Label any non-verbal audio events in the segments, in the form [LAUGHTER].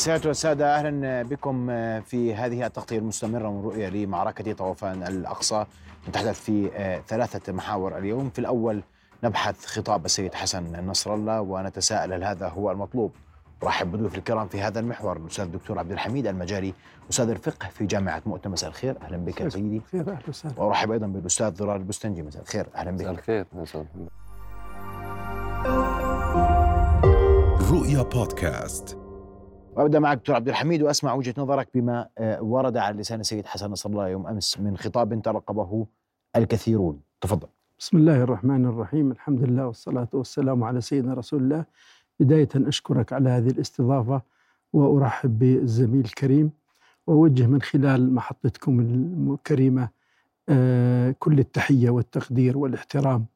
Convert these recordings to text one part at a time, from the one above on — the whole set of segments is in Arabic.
سيادة والسادة أهلا بكم في هذه التغطية المستمرة من رؤية لمعركة طوفان الأقصى. نتحدث في ثلاثة محاور اليوم. في الأول نبحث خطاب السيد حسن نصر الله ونتساءل هل هذا هو المطلوب. رحب بضيوف الكرام في هذا المحور الأستاذ الدكتور عبد الحميد المجاري أستاذ الفقه في جامعة مؤتة مساء الخير. أهلا بك سيدي. خير أهلا وسهلا. وأرحب أيضا بالأستاذ ضرار البستنجي. مساء الخير. أهلا بك. مساء الخير. رؤيا بودكاست. وأبدأ معك دكتور عبد الحميد وأسمع وجهة نظرك بما ورد على لسان السيد حسن نصر الله يوم أمس من خطاب ترقبه الكثيرون. تفضل. بسم الله الرحمن الرحيم. الحمد لله والصلاة والسلام على سيدنا رسول الله. بداية أشكرك على هذه الاستضافة وأرحب بالزميل الكريم. وأوجه من خلال محطتكم الكريمة كل التحية والتقدير والاحترام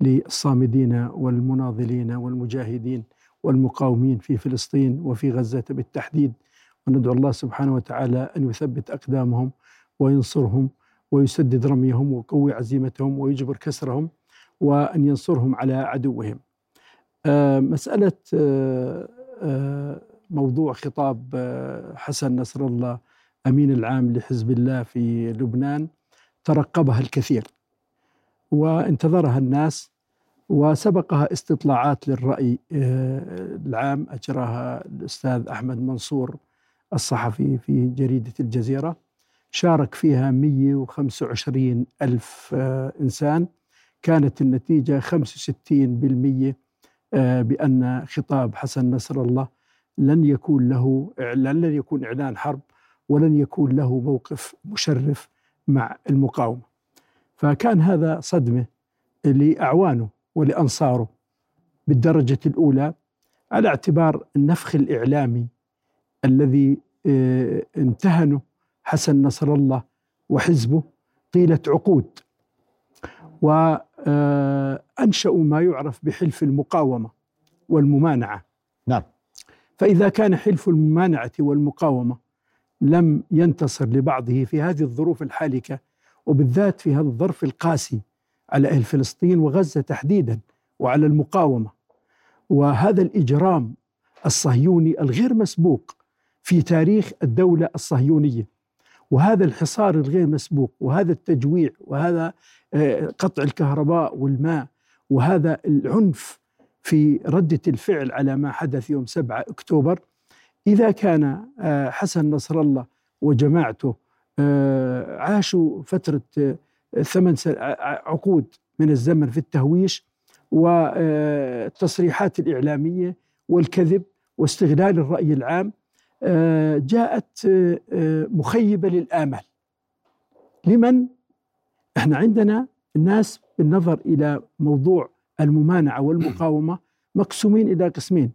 للصامدين والمناضلين والمجاهدين والمقاومين في فلسطين وفي غزة بالتحديد. وندعو الله سبحانه وتعالى أن يثبت أقدامهم وينصرهم ويسدد رميهم ويقوي عزيمتهم ويجبر كسرهم وأن ينصرهم على عدوهم. مسألة موضوع خطاب حسن نصر الله أمين العام لحزب الله في لبنان ترقبها الكثير. وانتظرها الناس وسبقها استطلاعات للرأي العام أجراها الأستاذ أحمد منصور الصحفي في جريدة الجزيرة. شارك فيها 125 ألف إنسان. كانت النتيجة 65% بأن خطاب حسن نصر الله لن يكون له لن يكون إعلان حرب ولن يكون له موقف مشرف مع المقاومة. فكان هذا صدمة لأعوانه. ولأنصاره. بالدرجة الأولى على اعتبار النفخ الإعلامي الذي امتهنه حسن نصر الله وحزبه طيلة عقود. وأنشأوا ما يعرف بحلف المقاومة والممانعة. نعم. فإذا كان حلف الممانعة والمقاومة لم ينتصر لبعضه في هذه الظروف الحالكة وبالذات في هذا الظرف القاسي على أهل فلسطين وغزة تحديدا وعلى المقاومة. وهذا الإجرام الصهيوني الغير مسبوق في تاريخ الدولة الصهيونية. وهذا الحصار الغير مسبوق وهذا التجويع وهذا قطع الكهرباء والماء وهذا العنف في ردة الفعل على ما حدث يوم 7 أكتوبر. إذا كان حسن نصر الله وجماعته عاشوا فترة ثمان عقود من الزمن في التهويش والتصريحات الإعلامية والكذب واستغلال الرأي العام جاءت مخيبة للآمال لمن؟ إحنا عندنا الناس بالنظر إلى موضوع الممانعة والمقاومة مقسومين إلى قسمين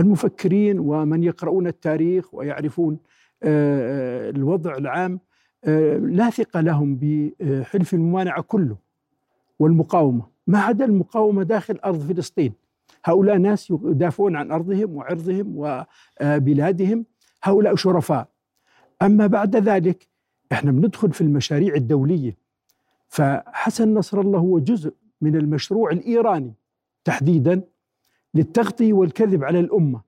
المفكرين ومن يقرؤون التاريخ ويعرفون الوضع العام لا ثقة لهم بحلف الممانعة كله والمقاومة. ما عدا المقاومة داخل أرض فلسطين. هؤلاء ناس يدافعون عن أرضهم وعرضهم وبلادهم. هؤلاء شرفاء. أما بعد ذلك إحنا بندخل في المشاريع الدولية. فحسن نصر الله هو جزء من المشروع الإيراني تحديدا للتغطية والكذب على الأمة.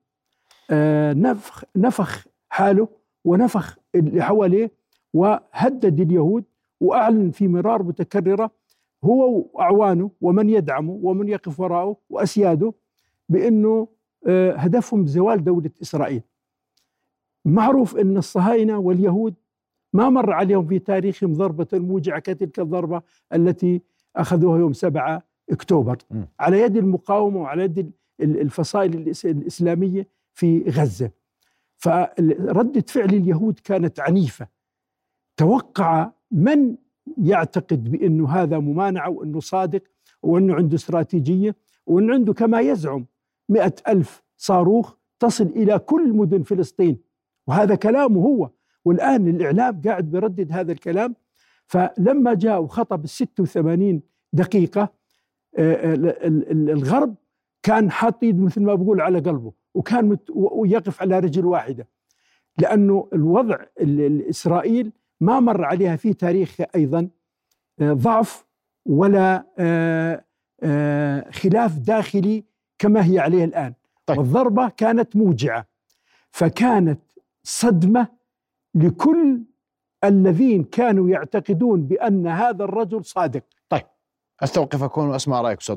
آه نفخ, نفخ حاله ونفخ اللي حواليه وهدد اليهود وأعلن في مرار متكررة هو وأعوانه ومن يدعمه ومن يقف وراءه وأسياده بأنه آه هدفهم زوال دولة إسرائيل. معروف أن الصهاينة واليهود ما مر عليهم في تاريخهم ضربة موجعة كتلك الضربة التي أخذوها يوم 7 أكتوبر. م. على يد المقاومة وعلى يد الفصائل الإسلامية في غزة. فردة فعل اليهود كانت عنيفة. توقع من يعتقد بأنه هذا ممانعة وأنه صادق وأنه عنده استراتيجية وأنه عنده كما يزعم مئة ألف صاروخ تصل إلى كل مدن فلسطين. وهذا كلامه هو. والآن الإعلام قاعد بيردد هذا الكلام. فلما جاء وخطب ال 86 دقيقة الغرب كان حاط مثل ما بقول على قلبه وكان ويقف على رجل واحدة. لأنه الوضع إسرائيل ما مر عليها في تاريخها أيضا ضعف ولا خلاف داخلي كما هي عليه الآن طيب. والضربة كانت موجعة فكانت صدمة لكل الذين كانوا يعتقدون بأن هذا الرجل صادق استوقفكم وأسمع رأيك أستاذ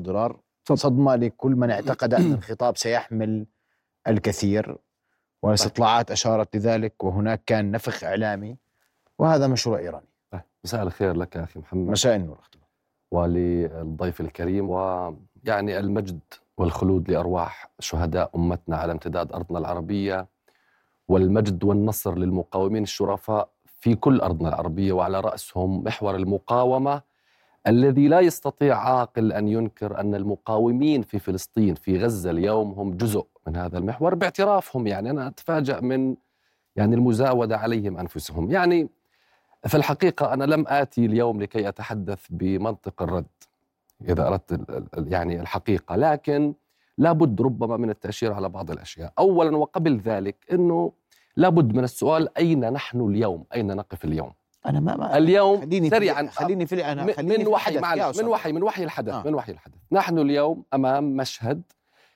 تفضل. صدمة لكل من اعتقد أن [CLEARS THROAT] الخطاب سيحمل الكثير والاستطلاعات أشارت لذلك وهناك كان نفخ إعلامي وهذا مشروع إيراني. طيب، مساء الخير لك يا أخي محمد. مساء النور أختي. وللضيف الكريم ويعني المجد والخلود لأرواح شهداء أمتنا على امتداد أرضنا العربية والمجد والنصر للمقاومين الشرفاء في كل أرضنا العربية وعلى رأسهم محور المقاومة الذي لا يستطيع عاقل أن ينكر أن المقاومين في فلسطين في غزة اليوم هم جزء من هذا المحور باعترافهم. يعني أنا أتفاجأ من يعني المزاودة عليهم أنفسهم. يعني في الحقيقة أنا لم آتي اليوم لكي أتحدث بمنطق الرد إذا أردت يعني الحقيقة. لكن لابد ربما من التأشير على بعض الأشياء. أولا وقبل ذلك أنه لابد من السؤال أين نحن اليوم؟ أين نقف اليوم؟ أنا ما, ما اليوم خليني سريعا خليني في من- خليني من وحي معلش من وحي من وحي الحدث آه. من وحي الحدث. نحن اليوم أمام مشهد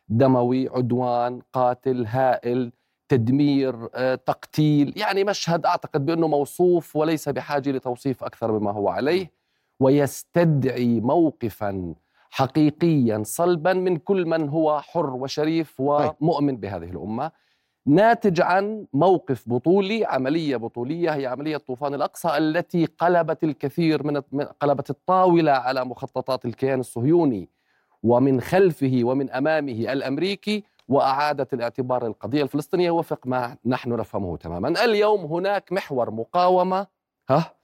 دموي عدوان قاتل هائل تدمير آه، تقتيل يعني مشهد أعتقد بأنه موصوف وليس بحاجة لتوصيف أكثر مما هو عليه ويستدعي موقفا حقيقيا صلبا من كل من هو حر وشريف ومؤمن بهذه الأمة ناتج عن موقف بطولي عملية بطولية هي عملية طوفان الأقصى التي قلبت الكثير من من- قلبت الطاولة على مخططات الكيان الصهيوني ومن خلفه ومن أمامه الأمريكي وأعادت الاعتبار للقضية الفلسطينية وفق ما نحن نفهمه تماما. اليوم هناك محور مقاومة ها؟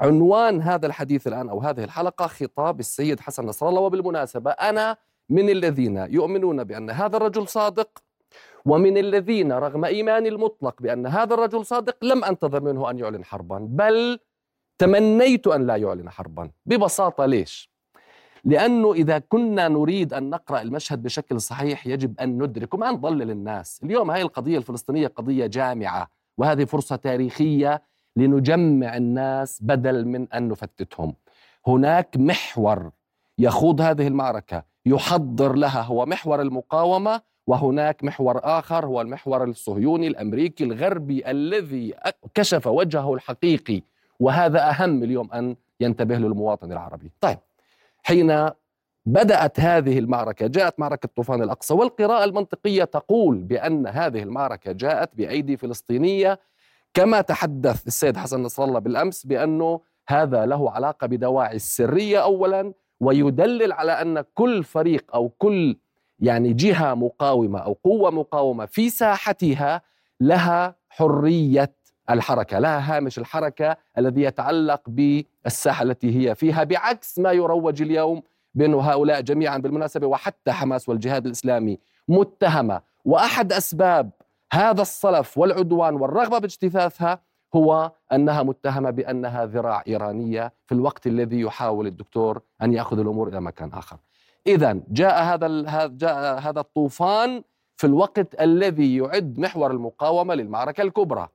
عنوان هذا الحديث الآن أو هذه الحلقة خطاب السيد حسن نصر الله وبالمناسبة أنا من الذين يؤمنون بأن هذا الرجل صادق ومن الذين رغم إيماني المطلق بأن هذا الرجل صادق لم أنتظر منه أن يعلن حربا بل تمنيت أن لا يعلن حربا. ببساطة ليش؟ لأنه إذا كنا نريد أن نقرأ المشهد بشكل صحيح يجب أن ندرك وما نضلل الناس. اليوم هاي القضية الفلسطينية قضية جامعة وهذه فرصة تاريخية لنجمع الناس بدل من أن نفتتهم. هناك محور يخوض هذه المعركة يحضر لها هو محور المقاومة وهناك محور آخر هو المحور الصهيوني الأمريكي الغربي الذي كشف وجهه الحقيقي. وهذا أهم اليوم أن ينتبه له المواطن العربي. طيب حين بدأت هذه المعركة جاءت معركة طوفان الأقصى والقراءة المنطقية تقول بأن هذه المعركة جاءت بأيدي فلسطينية كما تحدث السيد حسن نصر الله بالأمس بأنه هذا له علاقة بدواعي السرية اولا ويدلل على أن كل فريق أو كل يعني جهة مقاومة أو قوة مقاومة في ساحتها لها حرية الحركة، لها هامش الحركة الذي يتعلق بالساحة التي هي فيها بعكس ما يروج اليوم بانه هؤلاء جميعا بالمناسبة وحتى حماس والجهاد الإسلامي متهمة وأحد أسباب هذا الصلف والعدوان والرغبة باجتثاثها هو أنها متهمة بأنها ذراع إيرانية في الوقت الذي يحاول الدكتور أن يأخذ الأمور إلى مكان آخر. اذا جاء هذا جاء هذا الطوفان في الوقت الذي يعد محور المقاومة للمعركة الكبرى.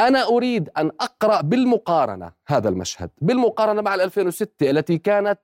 أنا أريد أن أقرأ بالمقارنة هذا المشهد، بالمقارنة مع ال 2006 التي كانت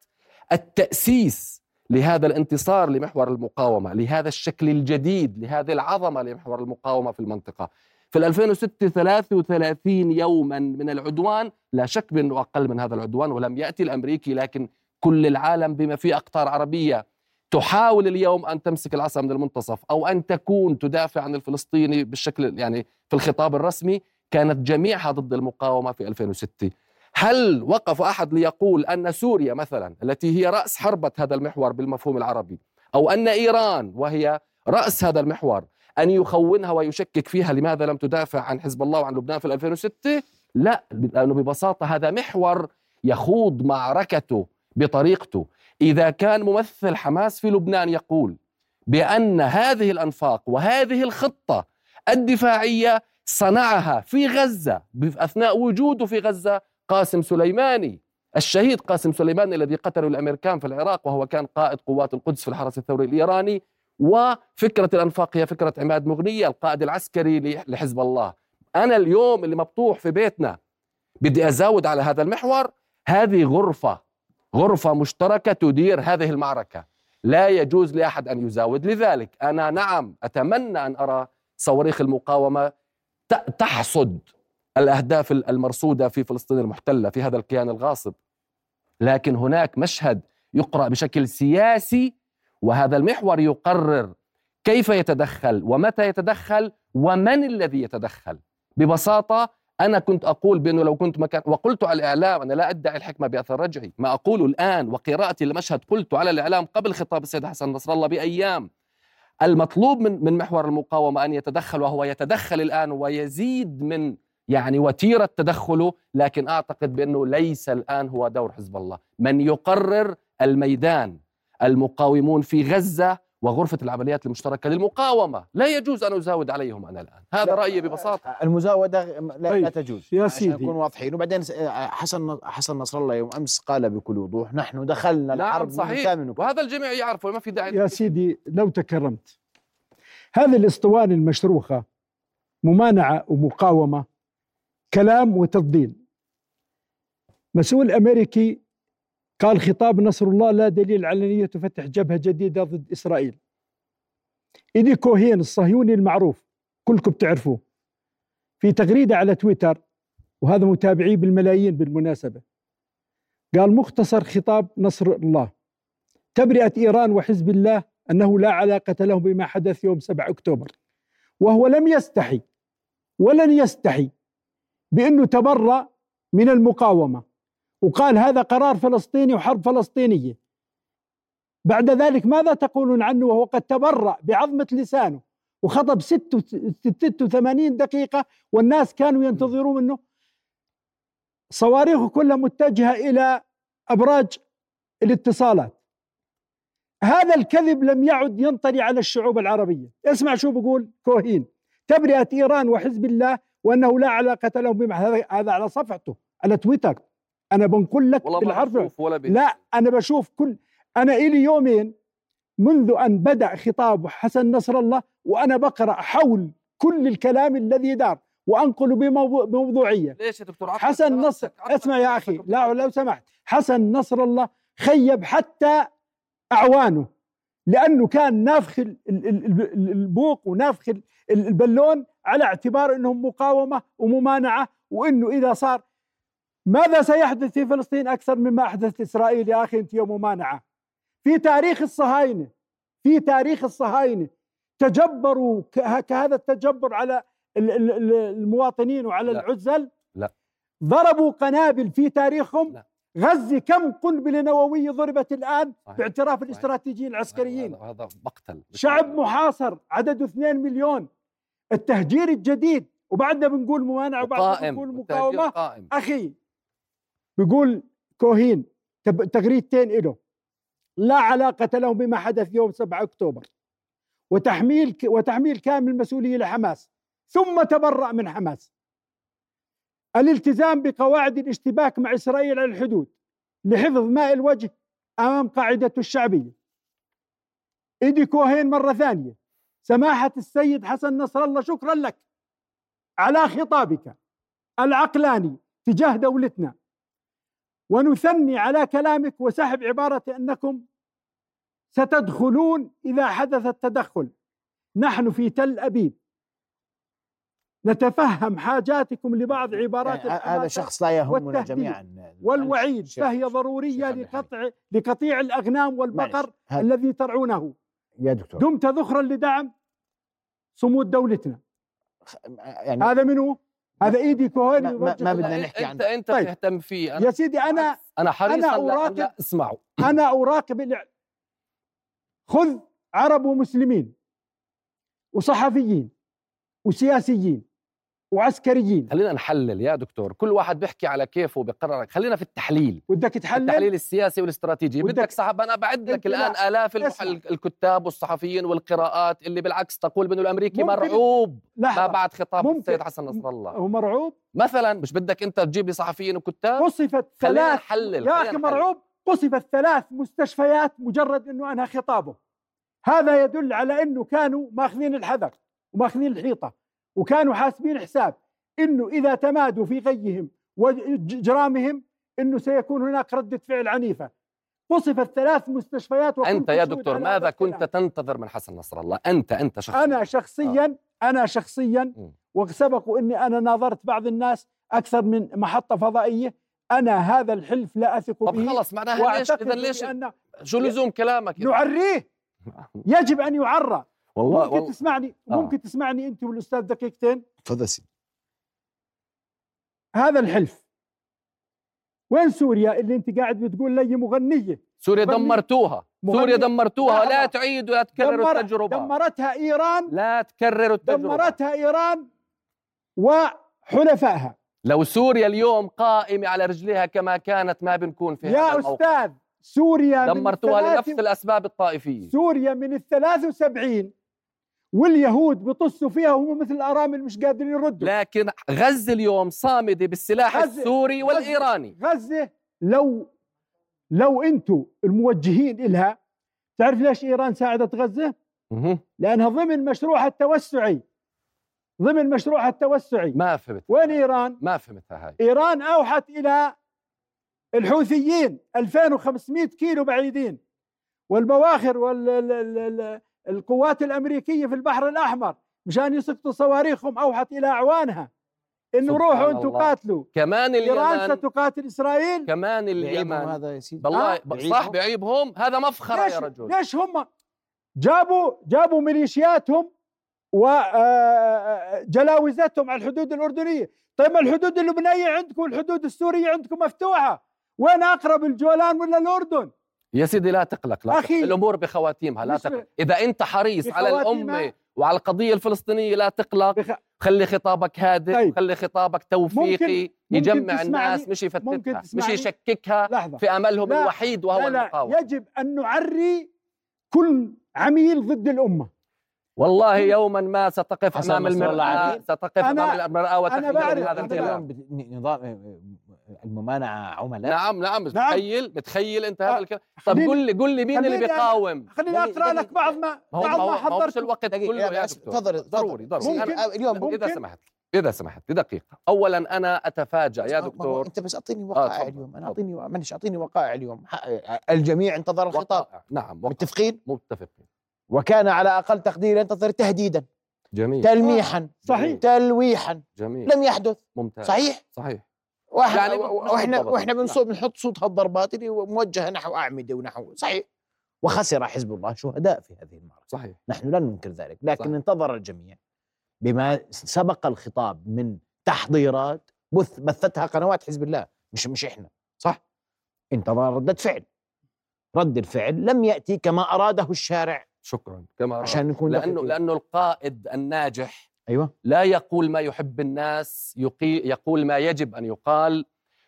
التأسيس لهذا الانتصار لمحور المقاومة، لهذا الشكل الجديد، لهذه العظمة لمحور المقاومة في المنطقة. في ال 2006 33 يوما من العدوان، لا شك بأنه أقل من هذا العدوان ولم يأتي الأمريكي لكن كل العالم بما فيه أقطار عربية تحاول اليوم أن تمسك العصا من المنتصف أو أن تكون تدافع عن الفلسطيني بالشكل يعني في الخطاب الرسمي كانت جميعها ضد المقاومة في 2006 هل وقف أحد ليقول أن سوريا مثلا التي هي رأس حربة هذا المحور بالمفهوم العربي أو أن إيران وهي رأس هذا المحور أن يخونها ويشكك فيها لماذا لم تدافع عن حزب الله وعن لبنان في 2006 لا لأنه ببساطة هذا محور يخوض معركته بطريقته. إذا كان ممثل حماس في لبنان يقول بأن هذه الأنفاق وهذه الخطة الدفاعية صنعها في غزة أثناء وجوده في غزة قاسم سليماني. الشهيد قاسم سليماني الذي قتله الأمريكان في العراق وهو كان قائد قوات القدس في الحرس الثوري الإيراني. وفكرة الأنفاق هي فكرة عماد مغنية القائد العسكري لحزب الله. أنا اليوم اللي مبطوح في بيتنا بدي ازود على هذا المحور. هذه غرفة غرفة مشتركة تدير هذه المعركة. لا يجوز لأحد أن يزاود. لذلك أنا نعم أتمنى أن أرى صواريخ المقاومة ت- تحصد الأهداف المرصودة في فلسطين المحتلة في هذا الكيان الغاصب. لكن هناك مشهد يقرأ بشكل سياسي وهذا المحور يقرر كيف يتدخل ومتى يتدخل ومن الذي يتدخل. ببساطة أنا كنت أقول بأنه لو كنت مكان وقلت على الإعلام أنا لا أدعي الحكمة بأثر رجعي. ما اقوله الآن وقراءتي لمشهد قلت على الإعلام قبل خطاب السيد حسن نصر الله بأيام المطلوب من من محور المقاومة أن يتدخل وهو يتدخل الآن ويزيد من يعني وتيرة تدخله لكن أعتقد بأنه ليس الآن هو دور حزب الله. من يقرر الميدان المقاومون في غزة وغرفة العمليات المشتركة للمقاومة. لا يجوز أن أزاود عليهم أنا الآن. هذا لا. رأيي ببساطة. المزاودة لا, لا طيب، تجوز. يا عشان سيدي. نكون واضحين. وبعدين س- حسن حسن نصر الله يوم أمس قال بكل وضوح نحن دخلنا نعم الحرب صحيح. وهذا الجميع يعرفه ما في داعي يا سيدي لو تكرمت. هذه الاسطوانة المشروخة ممانعة ومقاومة كلام وتفضيل. مسؤول أمريكي قال خطاب نصر الله لا دليل على أن تفتح جبهة جديدة ضد إسرائيل. إيدي كوهين الصهيوني المعروف كلكم تعرفوه في تغريدة على تويتر وهذا متابعيه بالملايين بالمناسبة. قال مختصر خطاب نصر الله تبرئة إيران وحزب الله أنه لا علاقة له بما حدث يوم 7 أكتوبر وهو لم يستحي ولن يستحي بأنه تبرأ من المقاومة. وقال هذا قرار فلسطيني وحرب فلسطينية. بعد ذلك ماذا تقولون عنه وهو قد تبرأ بعظمة لسانه وخطب 86 دقيقة والناس كانوا ينتظرون منه؟ صواريخه كلها متجهة إلى أبراج الاتصالات. هذا الكذب لم يعد ينطلي على الشعوب العربية. اسمع شو بقول كوهين. تبرئة إيران وحزب الله وأنه لا علاقة لهم بما هذا على صفحته على تويتر. أنا بنقول لك والله ما ولا. لا أنا بشوف كل أنا إلي يومين منذ أن بدأ خطاب حسن نصر الله وأنا بقرأ حول كل الكلام الذي دار وأنقل بموضوع بموضوعية. ليش يا دكتور؟ عطل حسن كرامتك، نصر عطل اسمع يا أخي. لا لو سمحت. حسن نصر الله خيب حتى أعوانه لأنه كان نافخ ال- ال- ال- ال- البوق ونافخ ال- ال- البلون على اعتبار إنهم مقاومة وممانعة وإنه إذا صار ماذا سيحدث في فلسطين أكثر مما احدث إسرائيل يا أخي أنت يا ممانعه في تاريخ الصهاينة في تاريخ الصهاينة تجبروا كه- كهذا التجبر على ال- ال- ال- المواطنين وعلى لا. العزل لا. ضربوا قنابل في تاريخهم لا. غزة كم قنبلة نووية ضربت الآن صحيح. باعتراف صحيح. الاستراتيجيين العسكريين هذا مقتل شعب محاصر عدده 2 مليون التهجير الجديد وبعدنا بنقول ممانعة وبعدنا بنقول مقاومة قائم أخي بيقول كوهين تغريدتين له لا علاقة له بما حدث يوم 7 أكتوبر. وتحميل وتحميل كامل المسؤولية لحماس. ثم تبرأ من حماس. الالتزام بقواعد الاشتباك مع إسرائيل على الحدود لحفظ ماء الوجه أمام قاعدته الشعبية. إيدي كوهين مرة ثانية. سماحة السيد حسن نصر الله شكرا لك. على خطابك العقلاني تجاه دولتنا. ونثني على كلامك وسحب عبارة أنكم ستدخلون إذا حدث التدخل. نحن في تل أبيب. نتفهم حاجاتكم لبعض عبارات يعني هذا شخص لا يهمنا جميعا. والوعيد فهي ضرورية. لقطع لقطيع الأغنام والبقر الذي ترعونه. يا دكتور. دمت ذخرا لدعم صمود دولتنا. يعني هذا منو؟ هذا إيدي كوهين ما- ما-. بدنا لا، نحكي انت عن- أنت طيب. تهتم فيه أنا يا سيدي أنا أنا حريص أنا أن لا- اسمعه أنا أراقب الإع- خذ عرب ومسلمين وصحفيين وسياسيين وعسكريين. خلينا نحلل يا دكتور كل واحد بيحكي على كيفه وبقرر خلينا في التحليل. بدك تحلل التحليل السياسي والاستراتيجي. بدك- بدك صاحب أنا بعد لك الان لا، آلاف المح... اسمع. الكتاب والصحفيين والقراءات اللي بالعكس تقول بانه الأمريكي ممكن- مرعوب. ما لحظة. بعد خطاب السيد حسن نصر الله. هو مرعوب؟ مثلا مش بدك أنت تجيب لي صحفيين وكتاب؟ قصفت خلينا ثلاث نحلل يا أخي. مرعوب قصفت ثلاث مستشفيات مجرد إنه أنهى خطابه. هذا يدل على إنه كانوا ماخذين الحذر وماخذين الحيطة. وكانوا حاسبين حساب إنه إذا تمادوا في غيهم وجرامهم إنه سيكون هناك رده فعل عنيفة. قصفت ثلاث مستشفيات أنت يا دكتور ماذا كنت. تنتظر من حسن نصر الله؟ أنت أنت شخصيا. أنا شخصيا أنا شخصيا مم. وسبقوا إني أنا ناظرت بعض الناس أكثر من محطة فضائية. أنا هذا الحلف لا أثق طب به خلص معناها ليش؟ اذا ليش شو لزوم كلامك؟ نعريه. يجب أن يعرى. والله ممكن والله تسمعني؟ آه. ممكن تسمعني أنت والأستاذ دقيقتين؟ تفضل سيدي. هذا الحلف. وين سوريا اللي أنت قاعد بتقول لي مغنية؟ سوريا مغني- دمرتوها. مغني- سوريا دمرتوها. لا لحظة. تعيدوا لا تكرروا دمر- التجربة. دمرتها إيران. لا تكرروا التجربة. دمرتها إيران وحلفائها. لو سوريا اليوم قائمة على رجليها كما كانت ما بنكون في هذا يا الموقف. أستاذ سوريا من دمرتوها الثلاث- لنفس الأسباب الطائفية. سوريا من ال 73 واليهود بيطصوا فيها وهم مثل الأرامل مش قادرين يردوا. لكن غزة اليوم صامدة بالسلاح غزة- السوري غزة- والإيراني. غزة لو لو أنتم الموجهين إلها تعرف ليش إيران ساعدت غزة؟ لأنها ضمن مشروعها التوسعي. ضمن مشروعها التوسعي. ما فهمت. وين إيران؟ ما فهمتها هاي. إيران أوحت إلى الحوثيين 2500 كيلو بعيدين. والبواخر والقوات الأمريكية في البحر الأحمر مشان يسقطوا صواريخهم أوحت إلى أعوانها إنه روحوا أنتم. قاتلوا. كمان إيران اليمن. تقاتل إسرائيل. كمان اليمن. هذا يا سيدي. والله آه، صح بعيبهم. هذا مفخرة ليش يا رجل. ليش هم جابوا جابوا ميليشياتهم وجلاوزتهم على الحدود الأردنية. طيب ما الحدود اللبنانية عندكم؟ والحدود السورية عندكم مفتوحة. وين أقرب الجولان ولا الأردن؟ يا سيدي لا تقلق لا أخي، تقلق. الأمور بخواتيمها لا تقلق إذا أنت حريص على؟ الأمة وعلى القضية الفلسطينية لا تقلق بخ... خلي خطابك هادئ طيب. خلي خطابك توفيقي ممكن يجمع تسمعني- الناس مش ممكن يفتتها مش؟ يشككها لحظة في أملهم لا، الوحيد وهو لا لا المقاومة يجب أن نعري كل عميل ضد الأمة والله يوما ما ستقف أمام المرأة. ستقف أنا- أمام المرأة وتحمل بعرف، هذا أنا الممانعة عملاء؟ نعم نعم نعم. متخيل متخيل أنت هذا آه، الكلام طب قل لي قل لي مين اللي بيقاوم؟ خليني أقرأ لك. بعض ما بعض ما حضرته الوقت دقيقة، كله يا بس دكتور. تفضل. ضروري ضروري. ممكن. أنا- اليوم ممكن. إذا سمحت إذا سمحت بدقيقة. اولا أنا أتفاجأ يا دكتور. أنت بس أعطيني وقائع تفضل، اليوم. أنا. اعطيني معلش أعطيني وقائع اليوم. الجميع انتظر الخطاب. نعم وقائع. متفقين؟ متفقين. وكان على أقل تقدير ينتظر تهديدا. جميل. تلميحا. صحيح. تلويحا. جميل. لم يحدث. ممتاز. صحيح؟ صحيح. يعني وإحنا. وإحنا نعم. بنصوت بنحط صوت هالضربات اللي موجهة نحو أعمدة ونحو صحيح وخسر حزب الله شهداء في هذه المعركه صحيح نحن لا ننكر ذلك لكن صحيح. انتظر الجميع بما سبق الخطاب من تحضيرات بث بثتها قنوات حزب الله مش مش إحنا صح انتظر ردة فعل رد الفعل لم يأتي كما أراده الشارع شكرا كما عشان نكون لأنه. لأنه القائد الناجح أيوه. لا يقول ما يحب الناس يقي يقول ما يجب أن يقال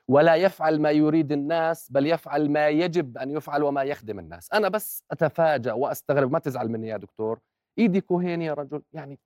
ولا يفعل ما يريد الناس بل يفعل ما يجب أن يفعل وما يخدم الناس. أنا بس أتفاجأ وأستغرب ما تزعل مني يا دكتور؟ إيدي كوهين يا رجل. يعني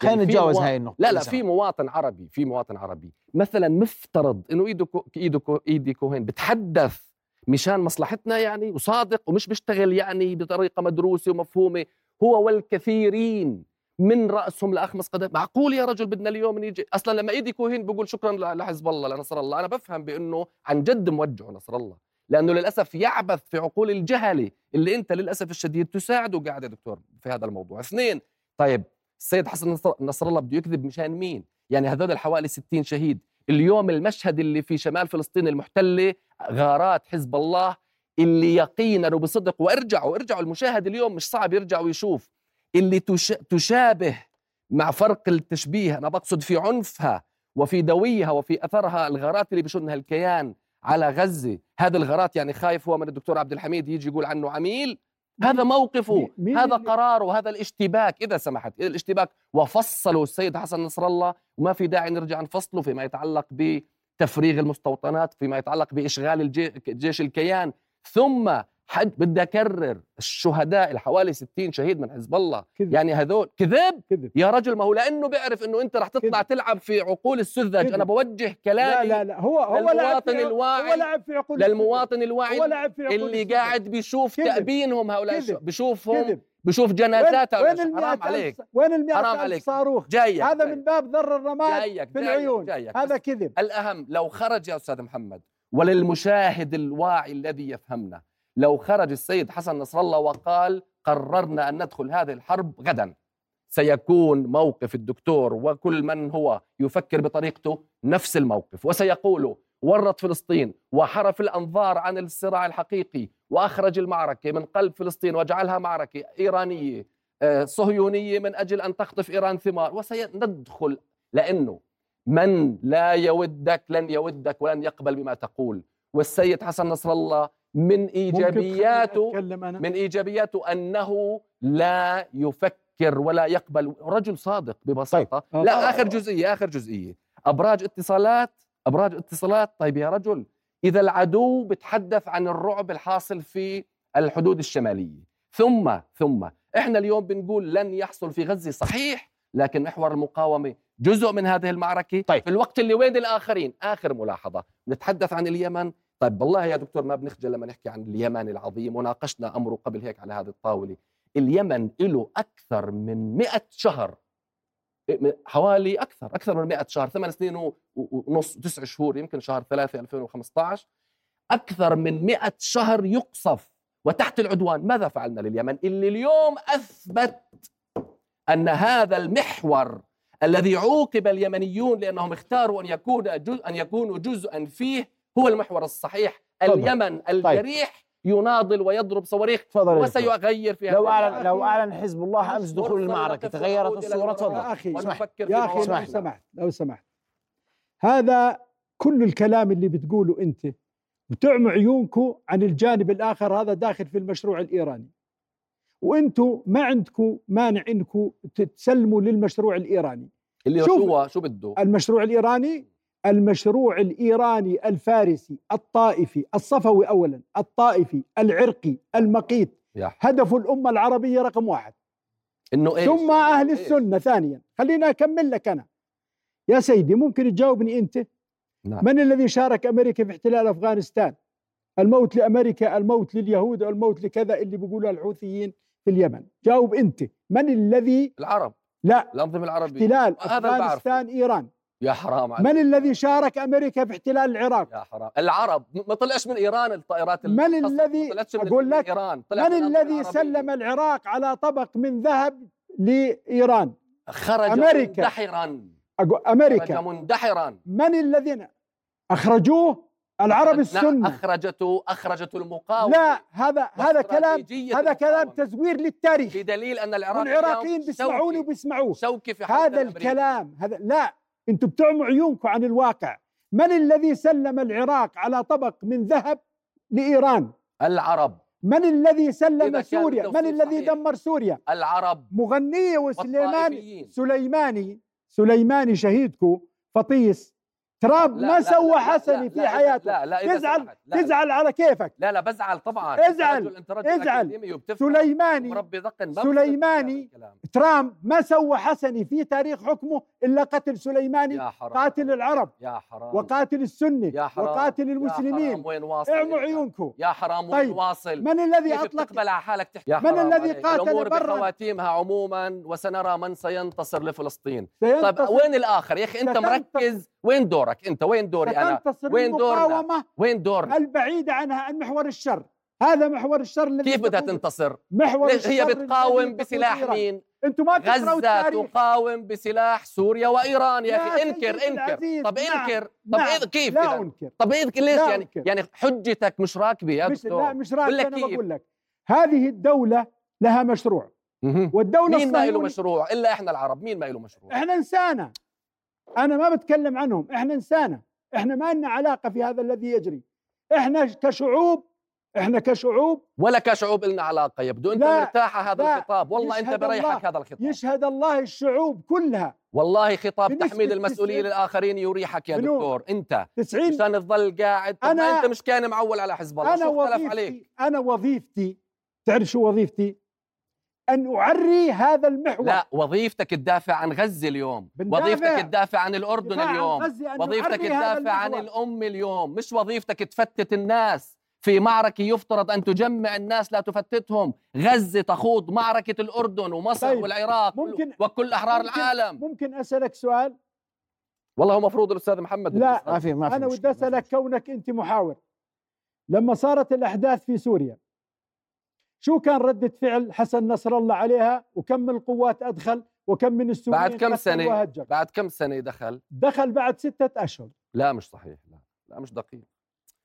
خلينا يعني نتجاوز موا- هاي النقطة لا لا في. مواطن عربي في مواطن عربي. مثلا مفترض إنه إيده كو إيده كو إيدي كوهين بتحدث مشان مصلحتنا يعني وصادق ومش بيشتغل يعني بطريقة مدروسة ومفهومة. هو والكثيرين من رأسهم لاخمص قدم معقول يا رجل بدنا اليوم نيجي؟ أصلا لما ايدي كوهين بقول شكرا لحزب الله لنصر الله. أنا بفهم بأنه عن جد موجه نصر الله لأنه للأسف يعبث في عقول الجهله اللي أنت للأسف الشديد تساعده قاعد يا دكتور في هذا الموضوع. اثنين طيب السيد حسن نصر, الله بده يكذب مشان مين؟ يعني هذول حوالي 60 شهيد. اليوم المشهد اللي في شمال فلسطين المحتلة غارات حزب الله اللي يقينا وبصدق وارجعوا ارجعوا المشاهد اليوم مش صعب يرجع ويشوف. اللي تش... تشابه مع فرق التشبيه. أنا بقصد في عنفها وفي دويها وفي أثرها الغارات اللي بشنها الكيان على غزة. هذه الغارات يعني خايف هو من الدكتور عبد الحميد يجي يقول عنه عميل. هذا موقفه مين- مين هذا اللي- قراره هذا الاشتباك. إذا سمحت الاشتباك وفصلوا السيد حسن نصر الله وما في داعي نرجع نفصله فيما يتعلق بتفريغ المستوطنات فيما يتعلق بإشغال الجي- جيش الكيان. ثم حد بدي أكرر الشهداء الحوالي 60 شهيد من حزب الله كذب يعني هذول كذب كذب يا رجل ما هو لأنه بيعرف إنه أنت رح تطلع كذب. تلعب في عقول السذج كذب. أنا بوجه لا كلامي لا لا هو هو لعب للمواطن في الواعي- هو لعب في عقول للمواطن. الواعي هو لعب في عقول اللي السودان. قاعد بيشوف كذب. تأبينهم هؤلاء كذب. الشباب بشوفهم كذب بشوف جنازات وين, وين. حرام عليك وين ال حرام 100 عليك. صاروخ جايك هذا جايك. من باب ذر الرماد جايك في العيون جايك هذا كذب الأهم لو خرج يا أستاذ محمد وللمشاهد الواعي الذي يفهمنا لو خرج السيد حسن نصر الله وقال قررنا أن ندخل هذه الحرب غدا سيكون موقف الدكتور وكل من هو يفكر بطريقته نفس الموقف وسيقول ورط فلسطين وحرف الأنظار عن الصراع الحقيقي وأخرج المعركة من قلب فلسطين وجعلها معركة إيرانية آه، صهيونية من أجل أن تخطف إيران ثمار وسندخل لأنه من لا يودك لن يودك ولن يقبل بما تقول والسيد حسن نصر الله من إيجابياته من إيجابياته أنه لا يفكر ولا يقبل رجل صادق ببساطة. طيب. لا آخر جزئية آخر جزئية. أبراج اتصالات أبراج اتصالات. طيب يا رجل إذا العدو بتحدث عن الرعب الحاصل في الحدود الشمالية. ثم ثم إحنا اليوم بنقول لن يحصل في غزة صحيح لكن محور المقاومة جزء من هذه المعركة. طيب. في الوقت اللي وين الآخرين؟ آخر ملاحظة. نتحدث عن اليمن. طيب والله يا دكتور ما بنخجل لما نحكي عن اليمن العظيم؟ وناقشنا أمره قبل هيك على هذه الطاولة. اليمن له أكثر من 100 شهر. حوالي أكثر أكثر من 100 شهر ثمان سنين ونص تسع شهور يمكن شهر ثلاثة 2015 أكثر من 100 شهر يقصف. وتحت العدوان ماذا فعلنا لليمن؟ اللي اليوم أثبت أن هذا المحور الذي عوقب اليمنيون لأنهم اختاروا أن يكون أن يكونوا جزءا فيه هو المحور الصحيح. تفضل. اليمن الجريح يناضل ويضرب صواريخ تفضل. وسيغير في لو اعلن لو أعلن حزب الله أمس دخول المعركة. تغيرت الصورة. تفضل. يا في يا أخي اسمح لو. سمحت لو سمحت. هذا كل الكلام اللي بتقوله أنت بتعموا عيونكم عن الجانب الآخر هذا داخل في المشروع الإيراني. وأنتم ما عندكم مانع إنكم تسلموا للمشروع الإيراني. اللي شوف. شو هو؟ شو بده؟ المشروع الإيراني المشروع الإيراني الفارسي الطائفي الصفوي اولا الطائفي العرقي المقيت هدف الأمة العربية رقم واحد. إنه إيش؟ ثم أهل إيش؟ السنة ثانيا. خليني أكمل لك أنا. يا سيدي ممكن تجاوبني أنت؟ نعم. من الذي شارك أمريكا في احتلال أفغانستان؟ الموت لأمريكا الموت لليهود الموت لكذا اللي بيقولها الحوثيين في اليمن. جاوب أنت. من الذي العرب. لا. الأنظمة العربية. احتلال. أفغانستان إيران. يا حرام عليك. من الذي شارك أمريكا في احتلال العراق؟ يا حرام. العرب. ما طلعش من إيران الطائرات من الذي- ما طلعتش من أقول من لك، من الذي العربية. سلم العراق على طبق من ذهب لإيران؟ خرج أمريكا. مندحرا. أقول خرج أمريكا مندحرا. من الذين أخرجوه؟ العرب السنة. اخرجته أخرجته المقاومة. لا هذا هذا كلام هذا كلام المقاومة. تزوير للتاريخ. بدليل أن العراق والعراقيين اليوم بيسمعوني وبيسمعوه. شوكي في هذا. الكلام هذا لا أنتم بتعموا عيونكم عن الواقع. من الذي سلم العراق على طبق من ذهب لإيران؟ العرب. من الذي سلم سوريا؟ من الذي. دمر سوريا؟ العرب. مغنية وسليماني. سليماني سليماني شهيدكم فطيس ترامب لا- ما سوى حسني في حياته. لا لا تزعل. لا- تزعل على كيفك. لا لا بزعل طبعا. ازعل. ازعل. سليماني سليماني. ترامب ما سوى حسني في تاريخ حكمه إلا قتل سليماني يا حرام. قاتل العرب يا حرام. وقاتل السنة يا حرام. وقاتل يا المسلمين. حرام. وين واصل اعموا؟ عيونكم يا حرام وين طيب، واصل؟ من الذي أطلق؟ على حالك تحكي. يا من الذي. قاتل الأمور برا؟ بخواتيمها عموما وسنرى من سينتصر لفلسطين. طيب وين الآخر؟ يا أخي أنت مركز. وين دورك؟ انت وين دوري أنا؟ وين دورنا؟ وين دورنا؟ البعيده عنها عن محور الشر؟ هذا محور الشر الذي كيف بدها تنتصر؟ محور ليش هي الشر بتقاوم بسلاح. مين؟ أنتم ما غزة تقاوم بسلاح سوريا وإيران يا أخي. انكر انكر. طب نعم، انكر. طب نعم، إذا كيف لا إذا؟ أنكر. طب إذا ليش لا يعني؟ أنكر. يعني حجتك مش راكبة يا مش دكتور؟ لا مش بقول راكب لك أنا؟ بقول لك. هذه الدولة لها مشروع. والدولة مين ما له مشروع؟ إلا إحنا العرب. مين ما له مشروع؟ إحنا إنسانة. أنا ما بتكلم عنهم إحنا إنسانة إحنا ما لنا علاقة في هذا الذي يجري. إحنا كشعوب إحنا كشعوب. ولا كشعوب لنا علاقة يبدو. أنت لا، مرتاح هذا الخطاب. والله أنت بريحك هذا الخطاب. يشهد الله الشعوب كلها. والله خطاب تحميل المسؤوليه 90 للاخرين يريحك يا؟ دكتور. أنت. 90 مشان تظل قاعد. أنا- أنت مش كان معول على حزب الله. أنا اختلف عليك. وظيفتي أنا وظيفتي تعرف شو وظيفتي؟ أن أعري هذا المحور لا وظيفتك تدافع عن غزة اليوم بندافع. وظيفتك تدافع عن عن اليوم غزة، أن وظيفتك تدافع عن. الأم اليوم مش وظيفتك تفتت الناس في معركة يفترض أن تجمع الناس لا تفتتهم غزة تخوض معركة الأردن ومصر طيب، والعراق ممكن- وكل أحرار ممكن- العالم ممكن أسألك سؤال والله هو مفروض الأستاذ محمد لا. ما في ما في في أسألك مشكلة. كونك أنت محاور لما صارت الأحداث في سوريا شو كان ردة فعل حسن نصر الله عليها؟ وكم من القوات أدخل؟ وكم من السوريين بعد كم سنة؟ وهجر. بعد كم سنة دخل؟ دخل بعد ستة أشهر. لا مش صحيح. لا لا مش دقيق.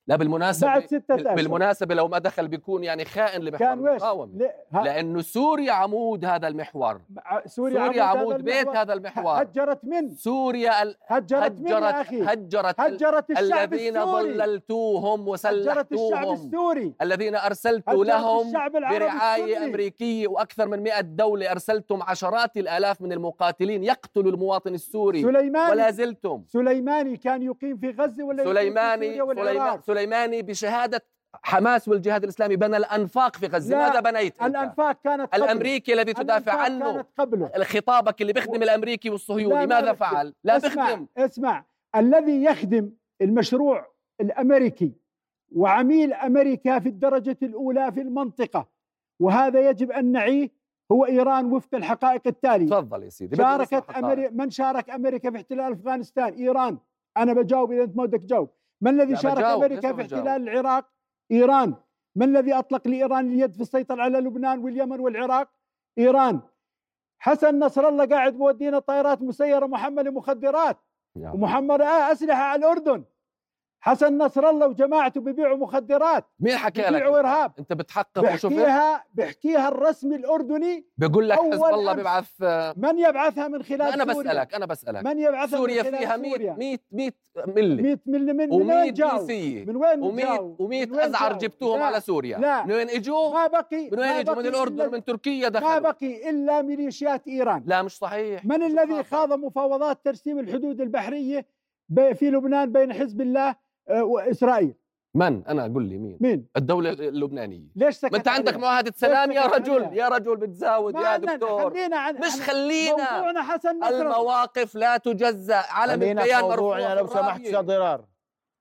لا بالمناسبة بعد ستة بال- أشهر. بالمناسبة لو ما دخل بيكون يعني خائن لمحور كان ويش المقاومة. ل- ه- لأنه سوريا عمود هذا المحور. ع- سوريا, سوريا هذا عمود بيت. هذا المحور. هجرت من؟ سوريا ال- هجرت من يا هجرت أخي؟ هجرت ال- هجرت الشعب الذين السوري. ظللتوهم هجرت الشعب وسلحتوهم. السوري. الذين هجرت لهم برعاية السني. أمريكية وأكثر من 100 دولة. أرسلتم عشرات الآلاف من المقاتلين يقتلوا المواطن السوري. سليماني. ولا زلتم. سليماني كان يقيم في غزة ولا يقيم في سليماني سوريا والعراق سليمان سليماني بشهادة حماس والجهاد الإسلامي بنى الأنفاق في غزة. ماذا بنيت أنت؟ الأنفاق كانت قبله. الأمريكي الذي تدافع عنه. كانت قبله. خطابك اللي بيخدم الأمريكي والصهيوني ماذا. فعل؟ لا اسمع بخدم اسمع. الذي يخدم المشروع الأمريكي وعميل أمريكا في الدرجة الأولى في المنطقة وهذا يجب أن نعيه هو إيران وفق الحقائق التالية. تفضل يا سيدي شاركت. أمري... من شارك أمريكا في احتلال أفغانستان؟ إيران. أنا بجاوب إذا أنت ما بدك تجاوب. من الذي شارك ليش في ما؟ احتلال العراق؟ إيران. من الذي أطلق لإيران اليد في السيطرة على لبنان واليمن والعراق؟ إيران. حسن نصر الله قاعد بودينا طائرات مسيرة محملة مخدرات. ومحمد آه أسلحة على الأردن. حسن نصر الله وجماعته بيبيعوا مخدرات مين حكى لك؟ بيبيعوا؟ إرهاب. أنت بتحقق بيحكيها بيحكيها الرسمي الأردني. بقول لك حزب الله. بيبعث آه، من يبعثها من خلال أنا سوريا؟ بسألك أنا بسألك. من يبعثها سوريا من خلال فيها 100 سوريا؟ 100 100 ملي. 100 من من, من وين و100 جاوا من وين و100 جاوا؟ من و100 وين أزعر؟ جبتوهم على سوريا. لا. من وين إجوا؟ ما بقي من وين ما إجوا؟ من الأردن من تركيا ما دخلوا. بقي إلا ميليشيات إيران. لا مش صحيح. من الذي. خاض مفاوضات ترسيم الحدود البحرية في لبنان بين حزب الله وإسرائيل. من؟ أنا قل لي مين؟ مين؟ الدولة اللبنانية. ليش سكت ما أنت عندك؟ معاهدة سلام يا رجل عليها؟ يا رجل بتزاود يا دكتور. خلينا عن مش خلينا. موضوعنا حسن. المواقف لا تجزأ. علم الكيان مرفوع لو سمحت. أستاذ ضرار.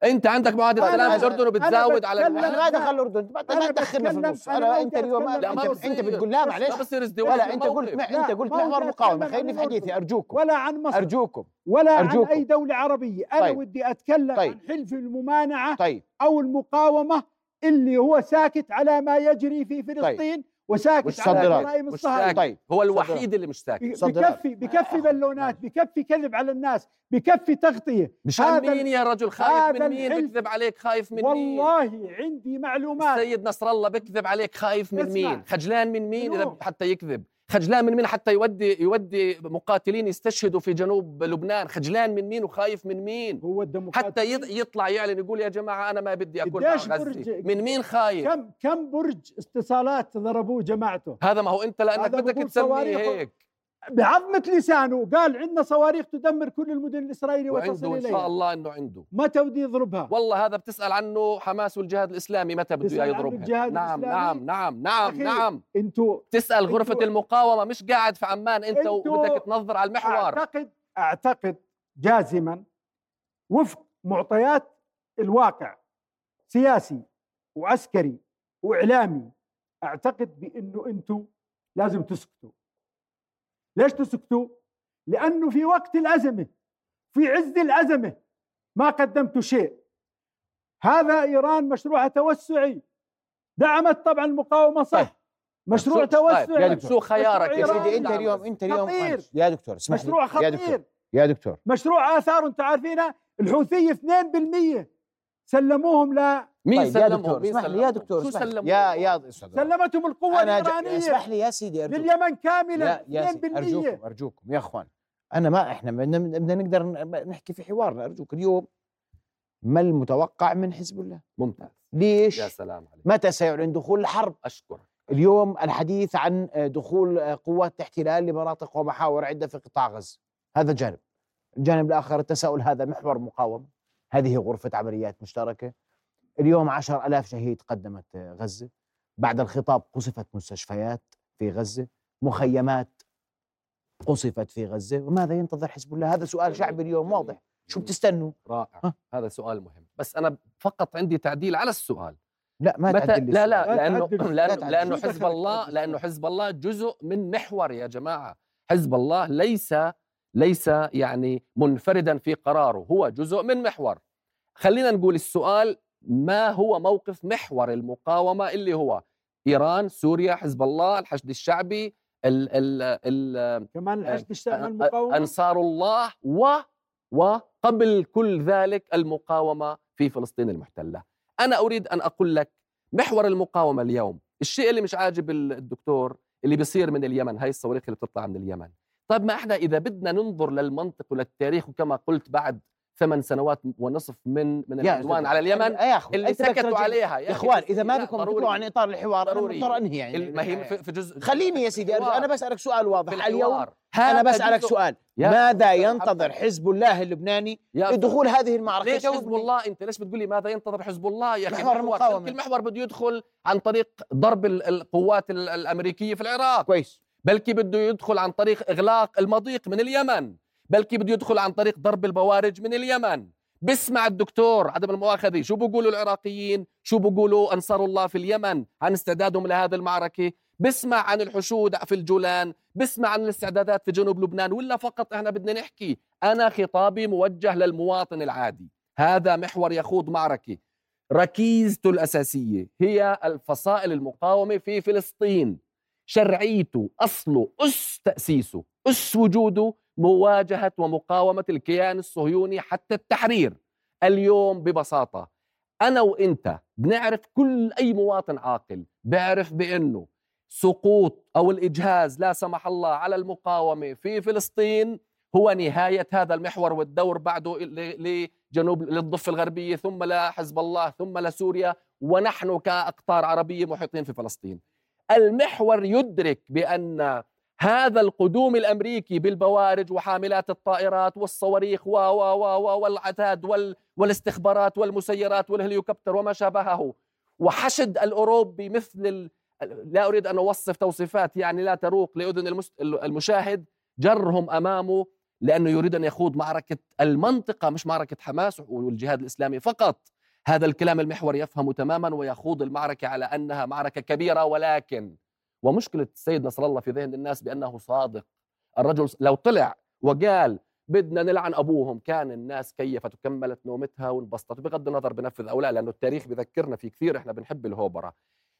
انت عندك معاهدة أنا- سلام في الأردن أنا وبتزاود على. إحنا ما دخل الأردن ما تدخلنا في النص أنا أنت اليوم. لا، انت بتقول لا ما معلش بصير ازدواج ولا في أنت. قلت ما لا، انت قلت ما محور مقاومه خليني في حديثي. أرجوكم ولا عن مصر أرجوكم ولا أرجوكم. عن أي دولة عربية أنا طيب. ودي أتكلم طيب. عن حلف الممانعة طيب أو المقاومة اللي هو ساكت على ما يجري في فلسطين وساكت. وش على صدرات؟ جرائم مش الصهاينه ساكت. طيب. هو الوحيد اللي مش ساكت. بكفي بكفي بالونات بكفي كذب على الناس بكفي تغطية. مشان هذا مين يا رجل؟ خايف من مين؟ بكذب عليك خايف من مين؟ والله عندي معلومات. السيد نصر الله بكذب عليك خايف من. مين؟ خجلان من مين إذا؟ حتى يكذب؟ خجلان من مين حتى يودي يودي مقاتلين يستشهدوا في جنوب لبنان؟ خجلان من مين وخايف من مين؟ هو حتى يط- يطلع يعلن يقول يا جماعة أنا ما بدي أكون مع غزة. من مين خايف؟ كم كم برج اتصالات ضربوه جماعته؟ هذا ما هو أنت لأنك بدك تسميه هيك. بعظمة لسانه. قال عندنا صواريخ تدمر كل المدن الإسرائيلية وتصل إن شاء إليها. الله إنه عنده. متى بده يضربها؟ والله هذا بتسأل عنه حماس والجهاد الإسلامي متى بده تسأل يضربها؟ الجهاد نعم الإسلامي؟ نعم نعم نعم نعم. أنتوا تسأل غرفة أنتوا- المقاومة مش قاعد في عمان أنت أنتوا- وبدك تنظر على المحور. أعتقد أعتقد جازما وفق معطيات الواقع سياسي وعسكري وإعلامي أعتقد بأنه أنتم لازم تسكتوا. ليش تسكتوا؟ لأنه في وقت الأزمة في عز الأزمة ما قدمتوا شيء. هذا إيران مشروع توسعي. دعمت طبعا المقاومة صح. طيب. مشروع طيب، توسعي. يا دكتور. شو خيارك يا إيران سيدي انت اليوم؟ انت اليوم خطير. يا دكتور اسمح مشروع يا دكتور. خطير يا دكتور. مشروع آثار أنتم عارفينها الحوثيه 2% سلموهم ل مين طيب يا سلمهم؟ دكتور مين اسمح لي يا؟ دكتور شو اسمح لي. سلمهم؟ يا يا. سلمتهم ج- الإيرانية. اسمح لي يا سيدي ارجوك لليمن كاملا يا يا سيدي 2% أرجوكم أرجوكم. يا أخوان أنا ما إحنا بدنا بدنا نقدر ن- نحكي في حوارنا أرجوك. اليوم ما المتوقع من حزب الله؟ ممتاز. ليش؟ يا سلام عليك. متى سيعلن دخول الحرب؟ أشكرك. اليوم الحديث عن دخول قوات احتلال لمناطق ومحاور عدة في قطاع غزة. هذا جانب. الجانب الآخر التساؤل هذا محور مقاومة. هذه غرفة عمليات مشتركة. اليوم عشر ألاف شهيد قدمت غزة. بعد الخطاب قصفت مستشفيات في غزة. مخيمات قصفت في غزة. وماذا ينتظر حزب الله؟ هذا سؤال شعبي اليوم واضح. شو بتستنوا؟ رائع. ها؟ هذا سؤال مهم. بس أنا فقط عندي تعديل على السؤال. لا ما متى تعدل لا السؤال. لا لا لأنه تعدل. لا لأنه تعدل. لأنه شو حزب الله السؤال؟ حزب الله جزء من محور يا جماعة. حزب الله ليس ليس يعني منفردا في قراره هو جزء من محور خلينا نقول السؤال ما هو موقف محور المقاومة اللي هو إيران سوريا حزب الله الحشد الشعبي ال ال ال كمان إيش أ- بيستعمل أ- مقاومه أنصار الله و وقبل كل ذلك المقاومة في فلسطين المحتلة. أنا أريد أن أقول لك محور المقاومة اليوم، الشيء اللي مش عاجب ال- الدكتور اللي بيصير من اليمن، هاي الصواريخ اللي بتطلع من اليمن. طيب ما إحنا إذا بدنا ننظر للمنطق وللتاريخ وكما قلت بعد ثمان سنوات ونصف من من العدوان على اليمن اللي سكتوا عليها يا إخوان إذا ما بدكم. تطلعوا عن إطار الحوار ضروري. مضطر أنهي يعني ما هي في في جزء خليني يا سيدي. أنا بسألك سؤال واضح في اليوم. أنا بسألك سؤال ماذا ينتظر حزب الله اللبناني لدخول هذه المعركة ليش حزب. الله أنت ليش بتقول لي ماذا ينتظر حزب الله يا أخي محور. بلكي المحور بده يدخل عن طريق ضرب ال- القوات ال- الأمريكية في العراق كويس بلكي بده يدخل عن طريق إغلاق المضيق من اليمن. بلكي بده يدخل عن طريق ضرب البوارج من اليمن. بسمع الدكتور عدم المؤاخذة شو بيقولوا العراقيين؟ شو بيقولوا أنصار الله في اليمن عن استعدادهم لهذه المعركة؟ بسمع عن الحشود في الجولان بسمع عن الاستعدادات في جنوب لبنان ولا فقط إحنا بدنا نحكي؟ أنا خطابي موجه للمواطن العادي. هذا محور يخوض معركة. ركيزته الأساسية هي الفصائل المقاومة في فلسطين. شرعيته أصله أس تأسيسه أس وجوده مواجهة ومقاومة الكيان الصهيوني حتى التحرير اليوم ببساطة أنا وإنت بنعرف كل أي مواطن عاقل بيعرف بأنه سقوط أو الإجهاز لا سمح الله على المقاومة في فلسطين هو نهاية هذا المحور والدور بعده لجنوب للضفة الغربية ثم لحزب الله ثم لسوريا ونحن كأقطار عربية محيطين في فلسطين. المحور يدرك بأن هذا القدوم الأمريكي بالبوارج وحاملات الطائرات والصواريخ و و و والعتاد وال والاستخبارات والمسيرات والهليكوبتر وما شابهه. وحشد الأوروبي مثل ال... لا أريد أن أوصف توصيفات يعني لا تروق لأذن المس... المشاهد. جرهم أمامه لأنه يريد أن يخوض معركة المنطقة مش معركة حماس والجهاد الإسلامي فقط. هذا الكلام المحور يفهم تماما ويخوض المعركة على أنها معركة كبيرة ولكن ومشكلة السيد نصر الله في ذهن الناس بأنه صادق. الرجل لو طلع وقال بدنا نلعن أبوهم كان الناس كيفت وكملت نومتها وانبسطت بغض النظر بنفذ أو لا لأنه التاريخ بذكرنا في كثير إحنا بنحب الهوبرة.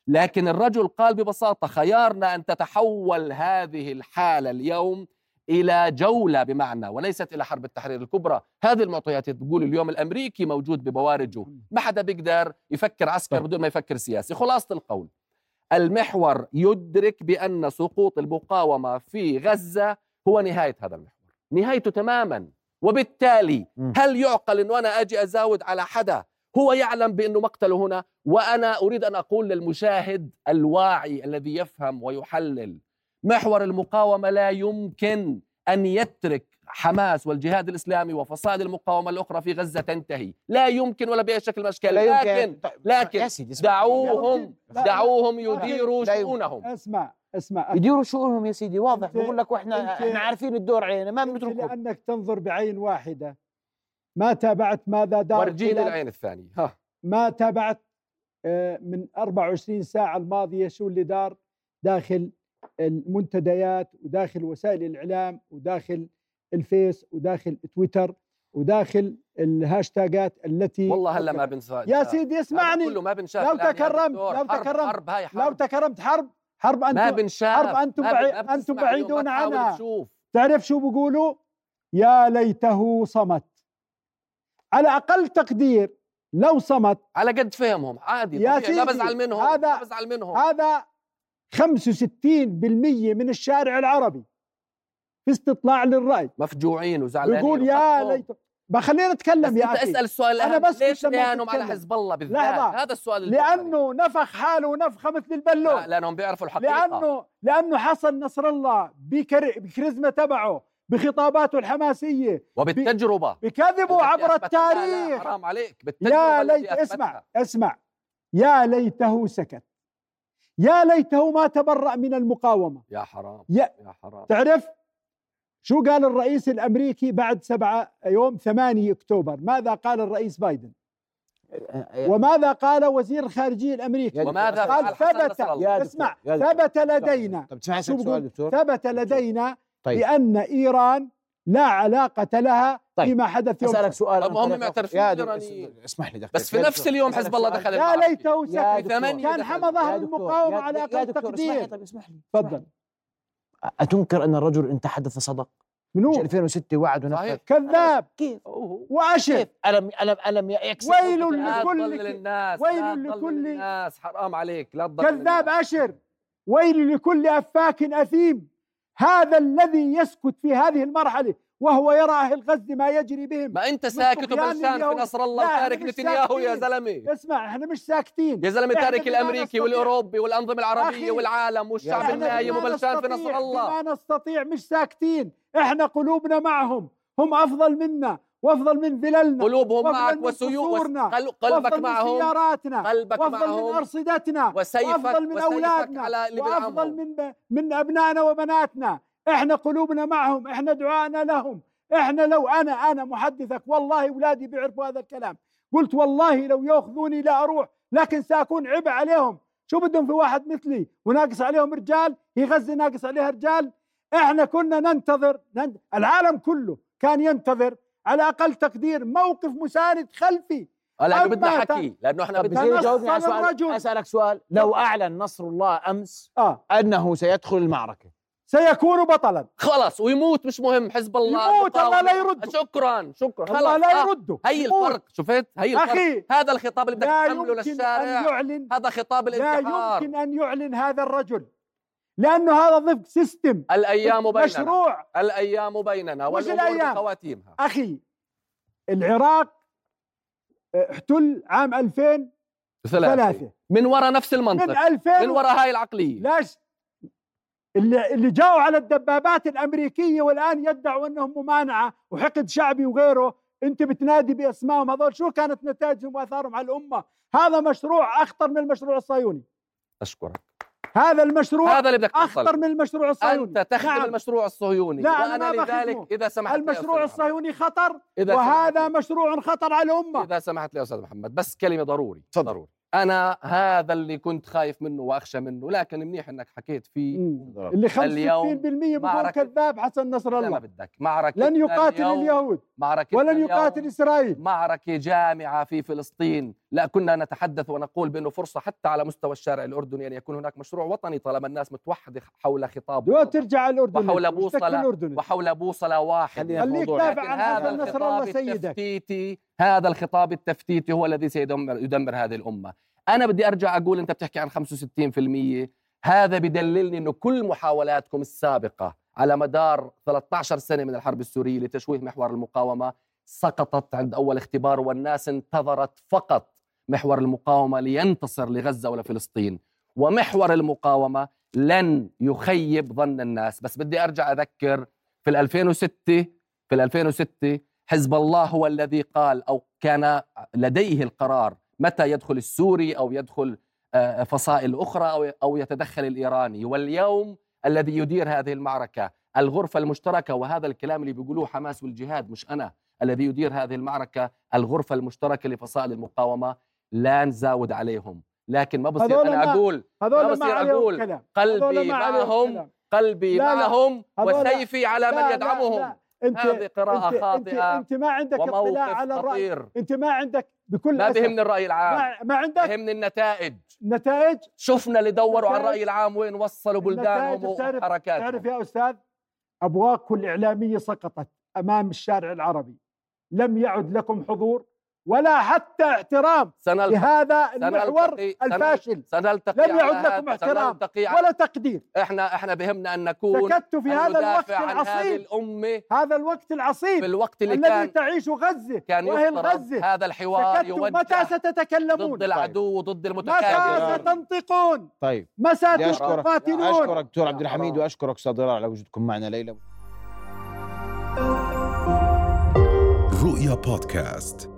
لكن الرجل قال ببساطة خيارنا أن تتحول هذه الحالة اليوم إلى جولة بمعنى وليست إلى حرب التحرير الكبرى. هذه المعطيات تقول اليوم الأمريكي موجود ببوارجه. ما حدا بيقدر يفكر عسكر بدون ما يفكر سياسي. خلاصة القول المحور يدرك بأن سقوط المقاومة في غزة هو نهاية هذا المحور. نهايته تماما. وبالتالي. هل يعقل إنه أنا أجي أزاود على حدا؟ هو يعلم بأنه مقتله هنا وأنا أريد أن أقول للمشاهد الواعي الذي يفهم ويحلل. محور المقاومة لا يمكن أن يترك حماس والجهاد الإسلامي وفصائل المقاومة الأخرى في غزة تنتهي. لا يمكن ولا بأي شكل من الأشكال. لا لكن طيب، لكن. دعوهم دعوهم يديروا. شؤونهم. اسمع اسمع. يديروا شؤونهم يا سيدي واضح. بقول لك وإحنا إحنا عارفين الدور علينا ما أنت بنتركهم لأنك تنظر بعين واحدة. ما تابعت ماذا دار ورجيني العين الثانية. ها. ما تابعت آه، من 24 ساعة الماضية شو اللي دار داخل المنتديات وداخل وسائل الإعلام وداخل الفيس وداخل تويتر وداخل الهاشتاجات التي والله هلا ما بنسى يا سيدي اسمعني. كله ما بنشاف لو تكرمت-. لو حرب- تكرمت- حرب هاي حرب. لو تكرمت حرب حرب ما أنتم بنشاف حرب ما بعي- ما بتسمع اليوم، بعيدون ما عنها. تعرف شو بيقولوا يا ليته صمت. على أقل تقدير لو صمت على قد فهمهم. عادي يا طبيعي ما سيدي، بزعل منهم هذا- ما بزعل منهم. هذا 65% من الشارع العربي في استطلاع للرأي. مفجوعين وزعلانين بيقول يا. ليت بخلينا نتكلم بس يا أنت أخي. اسأل السؤال الأهم، بس ليش بيهانوا على. حزب الله بالذات؟ لحظة. هذا السؤال. لأنه نفخ حاله نفخة مثل البالون. لا لأنهم بيعرفوا الحقيقة. لأنه لأنه حسن نصر الله بكر- بكاريزما تبعه بخطاباته الحماسية. وبالتجربة. بكذبوا عبر التاريخ. حرام عليك. بالتجربة يا ليت اسمع. اسمع. يا ليته سكت. يا ليته ما تبرأ من المقاومة. يا حرام يا- يا حرام. تعرف شو قال الرئيس الأمريكي بعد سبعة يوم 8 أكتوبر؟ ماذا قال الرئيس بايدن؟ وماذا قال وزير الخارجية الأمريكي؟ وماذا قال؟ ثبت اسمع. ثبت لدينا طب شو اسالك سؤال؟ دكتور. ثبت لدينا طيب. بأن إيران لا علاقة لها طيب. فيما حدث يوم أسألك سؤال طب هم معترفين. دكتور، اسمح لي دقيقة بس في نفس اليوم حزب الله. دخل يا المعركة. ليته سكت كان. حمى ظهر المقاومة على لي تقدير طيب اسمح لي تفضل أتنكر أن الرجل إن تحدث صدق منو مش 2006 وعد ونفذ. كذاب كيف كيف الم الم ألم يكسب ويل لكل الناس ويل لكل- الناس حرام عليك لا تضلل كذاب. أشر ويل لكل أفاك أثيم هذا الذي يسكت في هذه المرحلة وهو يرى أهل غزة ما يجري بهم. ما أنت ساكت وبلشان في. نصر الله وتارك نتنياهو يا. زلمة. اسمع إحنا مش ساكتين. يا زلمة إحنا تارك. والأوروبي والأنظمة العربية أخي، والعالم والشعب النايم بما وبلشان في نصر الله. بما نستطيع مش ساكتين. إحنا قلوبنا معهم. هم أفضل منا. وأفضل من ذللنا قلوبهم معك من وسيوف قصورنا، قل- قلبك من معهم سياراتنا قلبك وأفضل من معهم أرصدتنا وسيفك وأفضل من وسيفك أولادنا على وافضل من من أبنائنا وبناتنا. إحنا قلوبنا معهم إحنا دعائنا لهم. إحنا لو أنا أنا محدثك والله أولادي بيعرفوا هذا الكلام. قلت والله لو يأخذوني لا أروح لكن سأكون عبء عليهم. شو بدهم في واحد مثلي؟ وناقص عليهم رجال؟ هي غزه ناقص عليها رجال؟ إحنا كنا ننتظر نن- العالم كله كان ينتظر على أقل تقدير موقف مساند خلفي. آه، لأنه بدنا حكي لأنه إحنا بدنا يجاوبني على سؤال. الرجل. أسألك سؤال. لو أعلن نصر الله أمس آه. أنه سيدخل المعركة. سيكون بطلا. خلص ويموت مش مهم حزب الله. يموت الله لا. يرده. شكرا شكرا. الله خلاص لا آه، يرده. هي يموت. الفرق. شفت؟ هي الفرق. أخي هذا الخطاب اللي بدك لا تحمله للشارع. يعلن. هذا خطاب لا الانتحار. يمكن أن يعلن هذا الرجل. لأنه هذا ضد سيستم الأيام بيننا. مشروع. الأيام بيننا والامور الأيام. بخواتيمها. أخي العراق آه، احتل عام 2003 ثلاثة. من وراء نفس من المنطق 2000 من وراء هاي العقلية. ليش؟ اللي اللي جاوا على الدبابات الأمريكية والآن يدعوا أنهم ممانعة وحقد شعبي وغيره. أنت بتنادي بأسمائهم هذول. شو كانت نتائجهم وآثارهم على الأمة؟ هذا مشروع أخطر من المشروع الصهيوني. أشكرك. هذا المشروع هذا اللي بدك أخطر من المشروع الصهيوني أنت تخدم نعم. المشروع الصهيوني لا، أنا وأنا ما لذلك. إذا سمحت المشروع. الصهيوني خطر إذا وهذا. مشروع خطر على الأمة إذا سمحت لي يا أستاذ محمد بس كلمة ضروري تفضل. ضروري أنا هذا اللي كنت خايف منه وأخشى منه لكن منيح إنك حكيت فيه. اللي 65% اليوم بيقول كذاب حسن نصر لا ما الله. بدك. معركة لن يقاتل اليهود. معركة ولن يقاتل إسرائيل. معركة جامعة في فلسطين. لا كنا نتحدث ونقول بأنه فرصة حتى على مستوى الشارع الأردني أن يكون هناك مشروع وطني طالما الناس متوحدة حول خطاب ترجع على الاردن وحول الأردن. وحول بوصلة واحدة. خلينا في خليك دافع عن هذا حسن نصر الله سيدك. هذا الخطاب التفتيتي هو الذي سيدمر يدمر هذه الأمة. أنا بدي أرجع أقول أنت بتحكي عن 65% هذا بدللني أنه كل محاولاتكم السابقة على مدار 13 سنة من الحرب السورية لتشويه محور المقاومة سقطت عند أول اختبار والناس انتظرت فقط محور المقاومة لينتصر لغزة ولفلسطين. ومحور المقاومة لن يخيب ظن الناس. بس بدي أرجع أذكر في ال 2006 في ال 2006 حزب الله هو الذي قال أو كان لديه القرار متى يدخل السوري أو يدخل آه، فصائل أخرى أو أو يتدخل الإيراني. واليوم الذي يدير هذه المعركة الغرفة المشتركة وهذا الكلام اللي بيقولوه حماس والجهاد مش أنا الذي يدير هذه المعركة الغرفة المشتركة لفصائل المقاومة لا نزاود عليهم. لكن ما بصير هذول أنا ما- بصير هذول قلبي معهم. قلبي معهم وسيفي على من يدعمهم. انت هذه قراءة انت, انت, خاطئة أنت ما عندك اطلاع على الرأي. خطير. أنت ما عندك بكل ما بهمني الرأي العام. ما, ما عندك؟ بهمني النتائج. نتائج؟ شفنا اللي دوروا على الرأي العام وين وصلوا بلدانهم وحركاتهم. تعرف يا أستاذ ابواقكم الإعلامية سقطت أمام الشارع العربي. لم يعد لكم حضور. ولا حتى احترام سنلتقي لهذا المحور سنلتقي الفاشل. سنلتقي لم يعد لكم احترام ولا تقدير. إحنا إحنا بهمنا أن نكون سكت في هذا الوقت العصيب. الأمة. هذا الوقت في العصيب الوقت اللي الذي كان تعيش غزة. كان يفترض غزة. هذا الحوار يوجه متى ستتكلمون ضد العدو وضد متى المتكابر ستنطقون؟ طيب. متى بدي اشكرك تقاتلون أشكرك دكتور عبد الحميد وأشكرك أستاذ على وجودكم معنا ليلى رؤيا بودكاست.